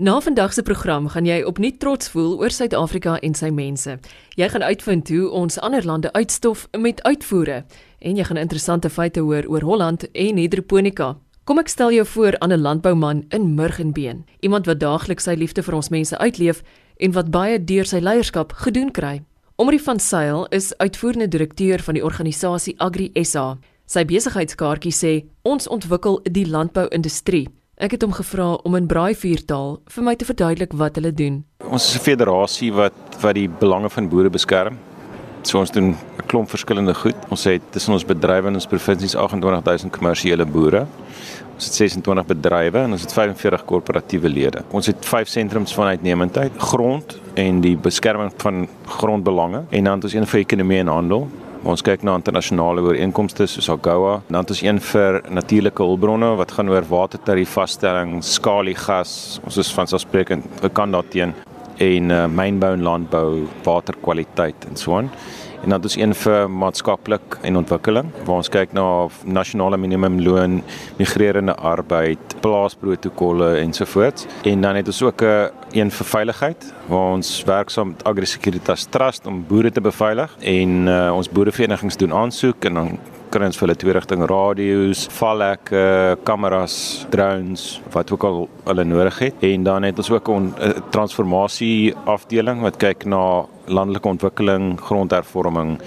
Na vandag se program gaan jy opnuut trots voel oor Suid-Afrika en sy mense. Jy gaan uitvind hoe ons ander lande uitstof met uitvoere en jy gaan interessante feite hoor oor Holland en hidroponika. Kom ek stel jou voor aan 'n landbouman in Murgenbeen, iemand wat daagliks sy liefde vir ons mense uitleef en wat baie deur sy leierskap gedoen kry. Omri van Sail is uitvoerende direkteur van die organisasie Agri SA. Sy besigheidskaartjie sê ons ontwikkel die landbou-industrie. Ek het hom gevra om in braaiviertaal vir my te verduidelik wat hulle doen. Ons is 'n federasie wat wat die belange van boere beskerm. So ons doen 'n klomp verskillende goed. Ons het tussen ons bedrywe in ons provinsies 28000 kommersiële boere. Ons het 26 bedrywe en ons het 45 korporatiewe lede. Ons het 5 sentrums van uitnemendheid, grond en die beskerming van grondbelange en dan het ons een vir ekonomie en handel Ons kyk na internasionale ooreenkomste soos AGOA, dan het ons een vir natuurlike hulpbronne wat gaan oor watertariefvasstelling, skaliegas. Ons is van selfsprekend gekant daarteen en uh, mynbou en landbou, waterkwaliteit en so aan. En dan het ons een vir maatskaplik en ontwikkeling waar ons kyk na nasionale minimumloon, migrerende arbeid, plaasprotokolle ensovoorts. En dan het ons ook 'n een vir veiligheid waar ons werksaam met Agri Securitas Trust om boere te beveilig en uh, ons boereverenigings doen aansoek en dan kry ons vir hulle twee rigting radio's, valhekke, kameras, drones, wat ook al hulle nodig het. En dan het ons ook 'n transformasie afdeling wat kyk na landelike ontwikkeling, grondhervorming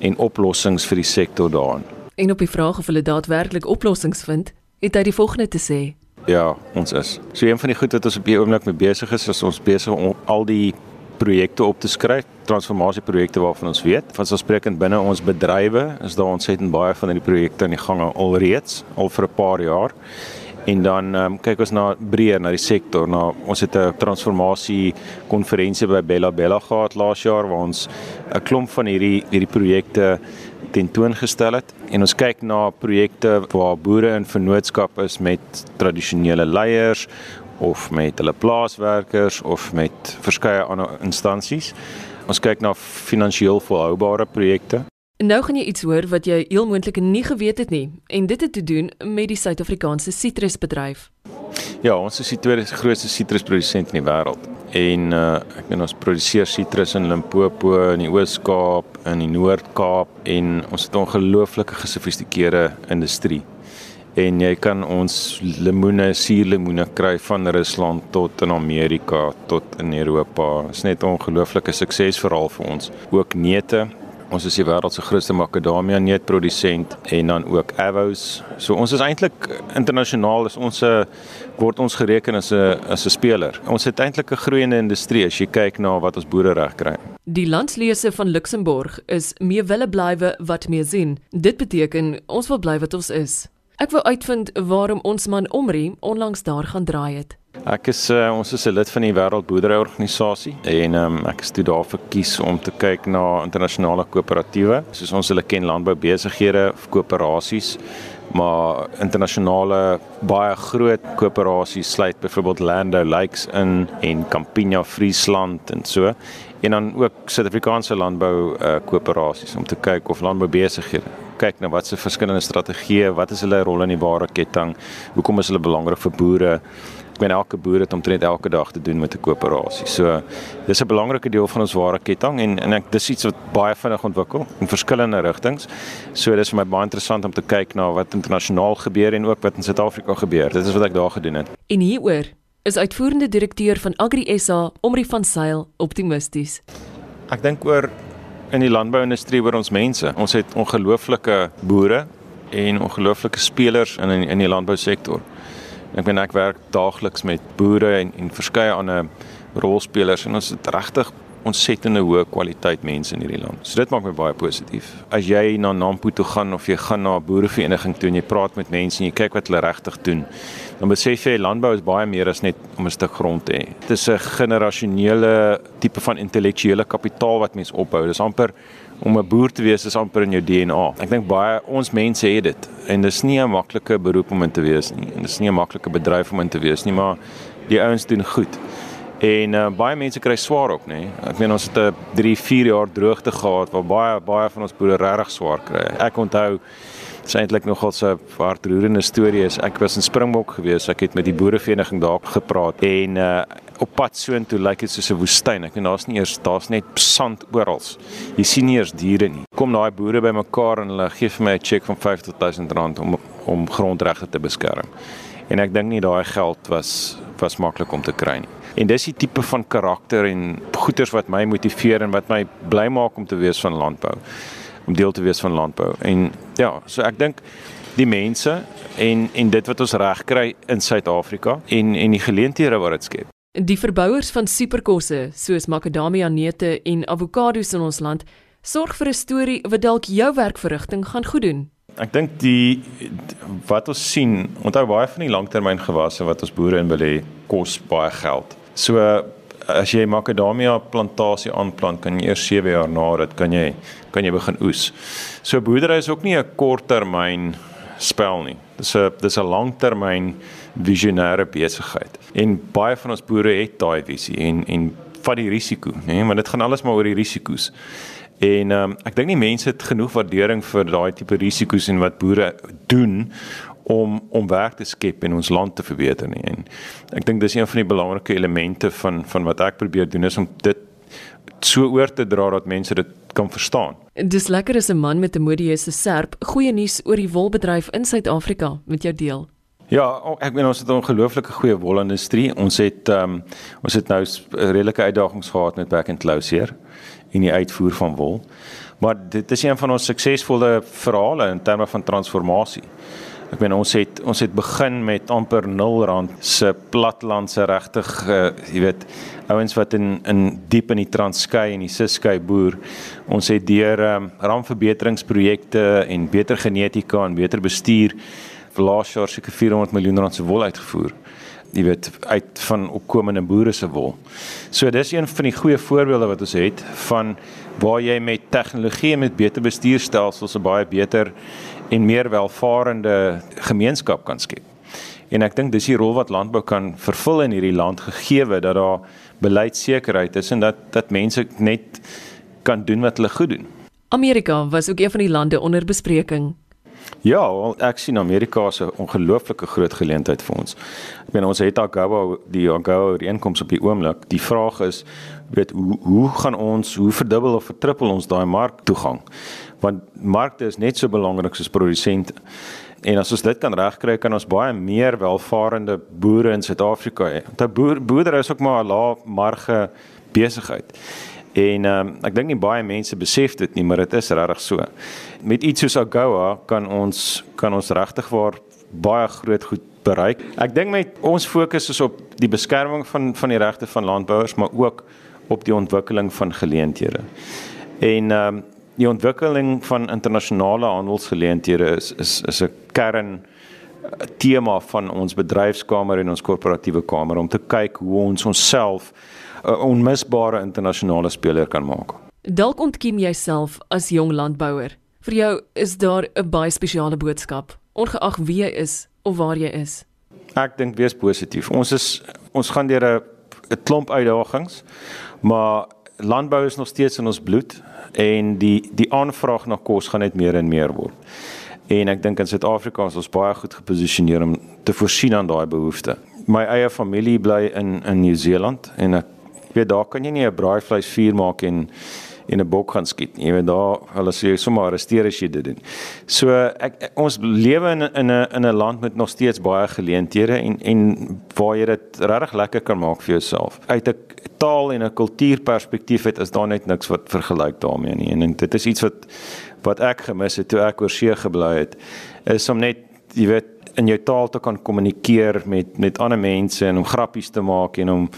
en oplossings vir die sektor daarin. En op die vraag of hulle daadwerklik oplossings vind, het hy die volgende te sê: Ja, ons is. So een van die goed wat ons op die oomblik mee besig is, is ons besig om al die projekte op te skryf, transformasieprojekte waarvan ons weet. Van so sprekend binne ons bedrywe is daar ontsettend baie van hierdie projekte aan die gang alreeds al vir 'n paar jaar. En dan um, kyk ons na breër na die sektor. Na ons het 'n transformasie konferensie by Bella Bella gehad laas jaar waar ons 'n klomp van hierdie hierdie projekte tentoongestel het en ons kyk na projekte waar boere in vennootskap is met tradisionele leiers of met hulle plaaswerkers of met verskeie ander instansies. Ons kyk na finansiëel volhoubare projekte. Nou gaan jy iets hoor wat jy heel moontlik nie geweet het nie en dit het te doen met die Suid-Afrikaanse sitrusbedryf. Ja, ons is die tweede grootste sitrusprodusent in die wêreld. En uh, ek meen ons produseer sitrus in Limpopo, in die Oos-Kaap, in die Noord-Kaap en ons het 'n ongelooflike gesofistikeerde industrie en jy kan ons lemoene, suurlemoene kry van Rusland tot in Amerika tot in Europa. Dit is net 'n ongelooflike suksesverhaal vir ons. Ook neute. Ons is die wêreld se grootste makadamia neutprodusent en dan ook avos. So ons is eintlik internasionaal is ons 'n word ons gereken as 'n as 'n speler. Ons het eintlik 'n groeiende industrie as jy kyk na wat ons boere reg kry. Die landslese van Luxemburg is meer wille blywe wat meer sien. Dit beteken ons wil bly wat ons is. Ek wou uitvind waarom ons man Omri onlangs daar gaan draai het. Ek is uh, ons is 'n lid van die Wêreldboerderyorganisasie en um, ek is toe daar verkies om te kyk na internasionale koöperatiewe, soos ons hulle ken landboubesighede of koöperasies, maar internasionale baie groot koöperasies sluit byvoorbeeld Lando Lakes in en Campina Friesland en so en dan ook Suid-Afrikaanse landbou uh, koöperasies om te kyk of landboubesighede kyk na wat se verskillende strategieë, wat is hulle rol in die ware ketting, hoekom is hulle belangrik vir boere? Ek meen elke boer het omtrent elke dag te doen met 'n koöperasie. So dis 'n belangrike deel van ons ware ketting en en ek dis iets wat baie vinnig ontwikkel in verskillende rigtings. So dis vir my baie interessant om te kyk na wat internasionaal gebeur en ook wat in Suid-Afrika gebeur. Dit is wat ek daar gedoen het. En hieroor is uitvoerende direkteur van Agri SA, Omri van Sail, optimisties. Ek dink oor in die landbouindustrie oor ons mense. Ons het ongelooflike boere en ongelooflike spelers in in, die landbousektor. Ek ben ek werk daagliks met boere en en verskeie ander rolspelers en ons het regtig ontsettende hoë kwaliteit mense in hierdie land. So dit maak my baie positief. As jy na Nampo toe gaan of jy gaan na 'n boerevereniging toe en jy praat met mense en jy kyk wat hulle regtig doen, dan besef jy landbou is baie meer as net om 'n stuk grond te hê. Dit is 'n generasionele tipe van intellektuele kapitaal wat mens opbou. Dis amper om 'n boer te wees is amper in jou DNA. Ek dink baie ons mense het dit en dis nie 'n maklike beroep om in te wees nie. En dis nie 'n maklike bedryf om in te wees nie, maar die ouens doen goed. En uh, baie mense kry swaar op, nê. Ek meen ons het 'n 3, 4 jaar droogte gehad waar baie baie van ons boere regtig swaar kry. Ek onthou is eintlik nogal 'n hartroerende storie. Is ek was in Springbok gewees. Ek het met die boerevereniging daar gepraat en uh op pad soontoe lyk dit soos 'n woestyn. Ek en daar's nie eers daar's net sand oral. Jy sien nie eers diere nie. Kom daai boere bymekaar en hulle gee vir my 'n cheque van 50000 rand om om grondregte te beskerm. En ek dink nie daai geld was was maklik om te kry nie. En dis die tipe van karakter en goeters wat my motiveer en wat my bly maak om te wees van landbou om deel te wees van landbou. En ja, so ek dink die mense en en dit wat ons reg kry in Suid-Afrika en en die geleenthede wat dit skep. Die verbouers van superkosse soos makadamia neute en avokado's in ons land sorg vir 'n storie wat dalk jou werkverrigting gaan goed doen. Ek dink die wat ons sien, onthou baie van die langtermyngewasse wat ons boere in belê kos baie geld. So as jy makadamia plantasie aanplant, kan jy eers 7 jaar na dit kan jy kan jy begin oes. So boerdery is ook nie 'n korttermyn spel nie. Dis 'n dis 'n langtermyn visionêre besigheid. En baie van ons boere het daai visie en en vat die risiko, nê, want dit gaan alles maar oor die risiko's. En um, ek dink nie mense het genoeg waardering vir daai tipe risiko's en wat boere doen om om werk te skep en ons land te verbeter nie. En ek dink dis een van die belangrike elemente van van wat ek probeer doen is om dit so oor te dra dat mense dit kan verstaan. Dis lekker as 'n man met 'n modieuse serp goeie nuus oor die wolbedryf in Suid-Afrika met jou deel. Ja, ek meen ons het 'n ongelooflike goeie wolindustrie. Ons het ehm um, ons het nou redelike uitdagings gehad met back and close hier in die uitvoer van wol. Maar dit is een van ons suksesvolle verhale in terme van transformasie. Ek meen ons het ons het begin met amper 0 rand se platlandse regtig uh, jy weet ouens wat in in diep in die Transkei en die Ciskei boer. Ons het deur um, raamverbeteringsprojekte en beter genetika en beter bestuur vir laas jaar seker 400 miljoen rand se wol uitgevoer. Jy weet uit van opkomende boere se wol. So dis een van die goeie voorbeelde wat ons het van waar jy met tegnologie en met beter bestuurstelsels 'n baie beter en meer welvarende gemeenskap kan skep. En ek dink dis die rol wat landbou kan vervul in hierdie land gegee dat daar beleidsekerheid is en dat dat mense net kan doen wat hulle goed doen. Amerika was ook een van die lande onder bespreking. Ja, ek sien Amerika 'n ongelooflike groot geleentheid vir ons. Ek meen ons het AGOA die AGOA ooreenkoms op die oomblik. Die vraag is, weet hoe hoe gaan ons hoe verdubbel of vertrippel ons daai marktoegang? Want markte is net so belangrik soos produsente. En as ons dit kan regkry, kan ons baie meer welvarende boere in Suid-Afrika hê. Want 'n boer boerdery is ook maar 'n lae marge besigheid. En ehm um, ek dink nie baie mense besef dit nie, maar dit is regtig so. Met iets soos Agoa kan ons kan ons regtig waar baie groot goed bereik. Ek dink met ons fokus is op die beskerming van van die regte van landbouers, maar ook op die ontwikkeling van geleenthede. En ehm um, die ontwikkeling van internasionale handelsgeleenthede is is is 'n kern eh, tema van ons bedryfskamer en ons korporatiewe kamer om te kyk hoe ons onsself 'n onmisbare internasionale speler kan maak. Dalk ontkiem jouself as jong landbouer. Vir jou is daar 'n baie spesiale boodskap, ongeag wie jy is of waar jy is. Ek dink wees positief. Ons is ons gaan deur 'n 'n klomp uitdagings, maar landbou is nog steeds in ons bloed en die die aanvraag na kos gaan net meer en meer word. En ek dink in Suid-Afrika is ons baie goed geposisioneer om te voorsien aan daai behoefte. My eie familie bly in in Nieu-Seeland en ek weet daar kan jy nie 'n braaivleisvuur maak en in 'n bok gaan skiet. Jy weet daar hulle sê sommer arresteer as jy dit doen. So ek, ek ons lewe in in 'n in 'n land met nog steeds baie geleenthede en en waar jy dit regtig lekker kan maak vir jouself. Uit 'n taal en 'n kultuurperspektief het is daar net niks wat vergelyk daarmee nie. En dit is iets wat wat ek gemis het toe ek oor see gebly het is om net jy weet in jou taal te kan kommunikeer met met ander mense en om grappies te maak en om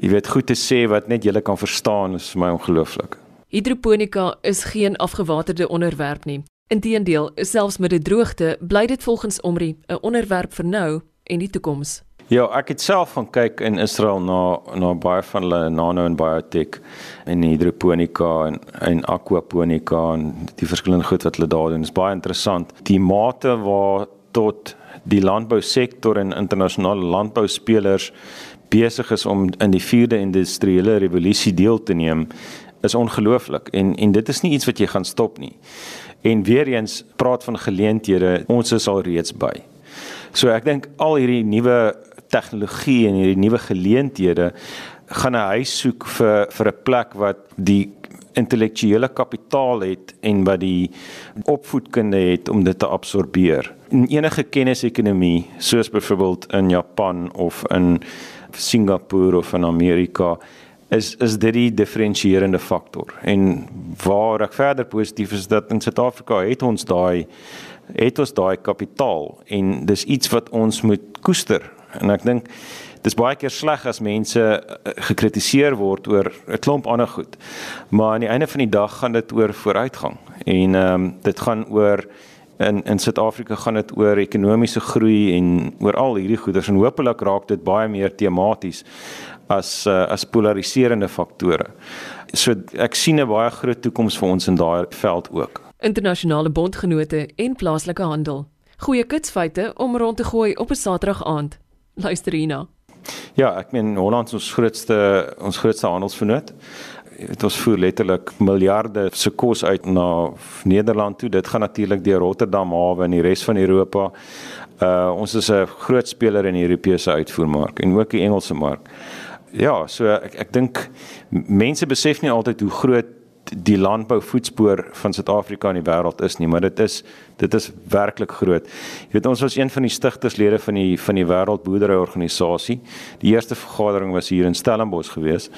jy weet goed te sê wat net jy kan verstaan is vir my ongelooflik. Hidroponika is geen afgewaterde onderwerp nie. Inteendeel, selfs met 'n droogte, bly dit volgens Omri 'n onderwerp vir nou en die toekoms. Ja, ek het self gaan kyk in Israel na na baie van hulle nano en biotech en hidroponika en en aquaponika en die verskillende goed wat hulle daar doen. Dit is baie interessant. Die mate waar tot die landbousektor en internasionale landbouspelers besig is om in die 4de industriële revolusie deel te neem is ongelooflik en en dit is nie iets wat jy gaan stop nie. En weer eens praat van geleenthede, ons is al reeds by. So ek dink al hierdie nuwe tegnologie en hierdie nuwe geleenthede gaan 'n huis soek vir vir 'n plek wat die intellektuele kapitaal het en wat die opvoedkunde het om dit te absorbeer. In enige kennisekonomie, soos byvoorbeeld in Japan of in Singapore of in Amerika, is is dit die diferensierende faktor. En waar ek verder positief is dat in Suid-Afrika het ons daai het ons daai kapitaal en dis iets wat ons moet koester. En ek dink dis baie keer sleg as mense eh, gekritiseer word oor 'n klomp ander goed. Maar aan die einde van die dag gaan dit oor vooruitgang. En ehm um, dit gaan oor in in Suid-Afrika gaan dit oor ekonomiese groei en oor al hierdie goeders en hopelik raak dit baie meer tematies as uh, as polariserende faktore. So ek sien 'n baie groot toekoms vir ons in daai veld ook. Internasionale bondgenote en plaaslike handel. Goeie kitsfeite om rond te gooi op 'n Saterdag aand. Luister hierna. Ja, ek meen Holland is ons grootste ons grootste handelsvernoot. Dit ons voer letterlik miljarde se kos uit na Nederland toe. Dit gaan natuurlik deur Rotterdam hawe en die res van Europa. Uh ons is 'n groot speler in die Europese uitvoermark en ook die Engelse mark. Ja, so ek ek dink mense besef nie altyd hoe groot die landbouvoetspoor van Suid-Afrika in die wêreld is nie, maar dit is dit is werklik groot. Jy weet ons was een van die stigterslede van die van die Wêreldboerderyorganisasie. Die eerste vergadering was hier in Stellenbosch gewees.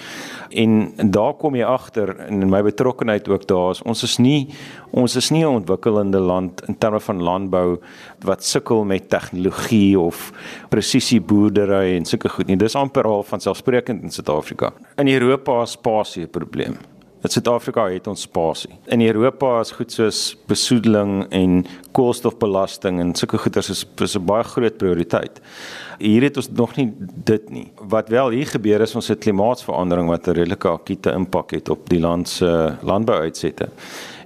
En daar kom jy agter in my betrokkeheid ook daar is ons is nie ons is nie 'n ontwikkelende land in terme van landbou wat sukkel met tegnologie of presisie boerdery en sulke goed nie. Dis amper al van selfsprekend in Suid-Afrika. In Europa is spasie 'n probleem. In Suid-Afrika het ons spasie. In Europa is goed soos besoedeling en koolstofbelasting en sulke goeders is, is 'n baie groot prioriteit. Hier het ons nog nie dit nie. Wat wel hier gebeur is ons het klimaatsverandering wat 'n redelike akute impak het op die land se landbouuitsette.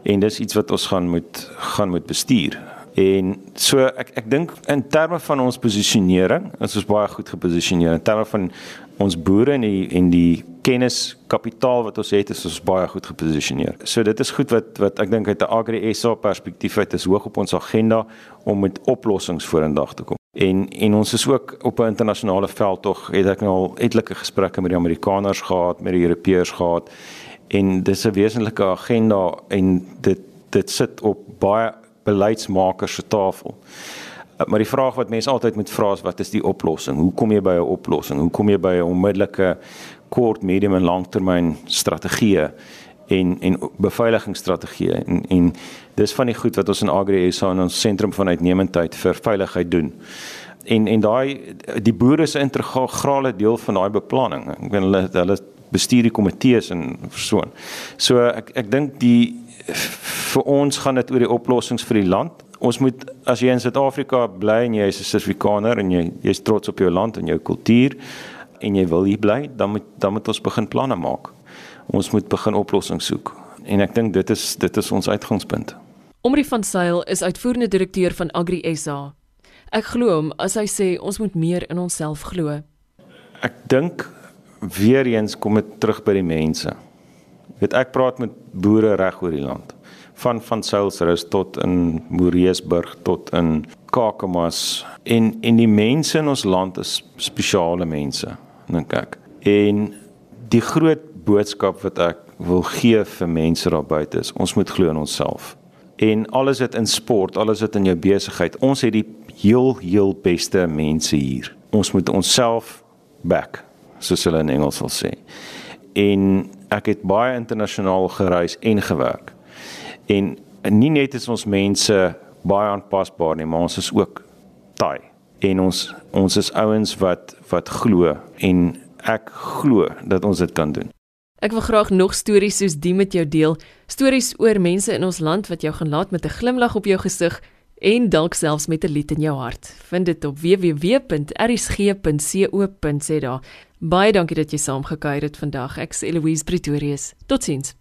En dis iets wat ons gaan moet gaan moet bestuur. En so ek ek dink in terme van ons posisionering, is ons baie goed geposisioneer in terme van ons boere en die en die kenniskapitaal wat ons het is ons baie goed geposisioneer. So dit is goed wat wat ek dink uit 'n Agri SA perspektief uit is hoog op ons agenda om met oplossings vorendag te kom. En en ons is ook op 'n internasionale veld tog het ek nou al etlike gesprekke met die Amerikaners gehad, met die Europeërs gehad en dis 'n wesenlike agenda en dit dit sit op baie beleidsmakers se tafel. Uh, maar die vraag wat mense altyd moet vra is wat is die oplossing? Hoe kom jy by 'n oplossing? Hoe kom jy by 'n onmiddellike kort, medium en langtermyn strategieë en en beveiligingsstrategieë en en dis van die goed wat ons in Agri SA in ons sentrum van uitnemendheid vir veiligheid doen. En en daai die boere se integrale deel van daai beplanning. Ek weet hulle hulle bestuur die komitees en so. So ek ek dink die vir ons gaan dit oor die oplossings vir die land ons moet as jy in Suid-Afrika bly en jy is 'n Suid-Afrikaner en jy jy's trots op jou land en jou kultuur en jy wil hier bly, dan moet dan moet ons begin planne maak. Ons moet begin oplossings soek. En ek dink dit is dit is ons uitgangspunt. Omri van Sail is uitvoerende direkteur van Agri SA. Ek glo hom as hy sê ons moet meer in onsself glo. Ek dink weer eens kom dit terug by die mense. Weet ek praat met boere reg oor die land van van Sailsrus tot in Moreesburg tot in Kakamas en en die mense in ons land is spesiale mense dink ek. En die groot boodskap wat ek wil gee vir mense daar buite is ons moet glo in onsself. En alles wat in sport, alles wat in jou besigheid, ons het die heel heel beste mense hier. Ons moet onsself back, soos hulle in Engels sal sê. En ek het baie internasionaal gereis en gewerk. En nie net is ons mense baie aanpasbaar nie, maar ons is ook taai. En ons ons is ouens wat wat glo en ek glo dat ons dit kan doen. Ek wil graag nog stories soos die met jou deel. Stories oor mense in ons land wat jou gaan laat met 'n glimlag op jou gesig en dalk selfs met 'n lied in jou hart. Vind dit op www.rsg.co.za. Baie dankie dat jy saamgekuier het vandag. Ek's Eloise Pretorius. Totsiens.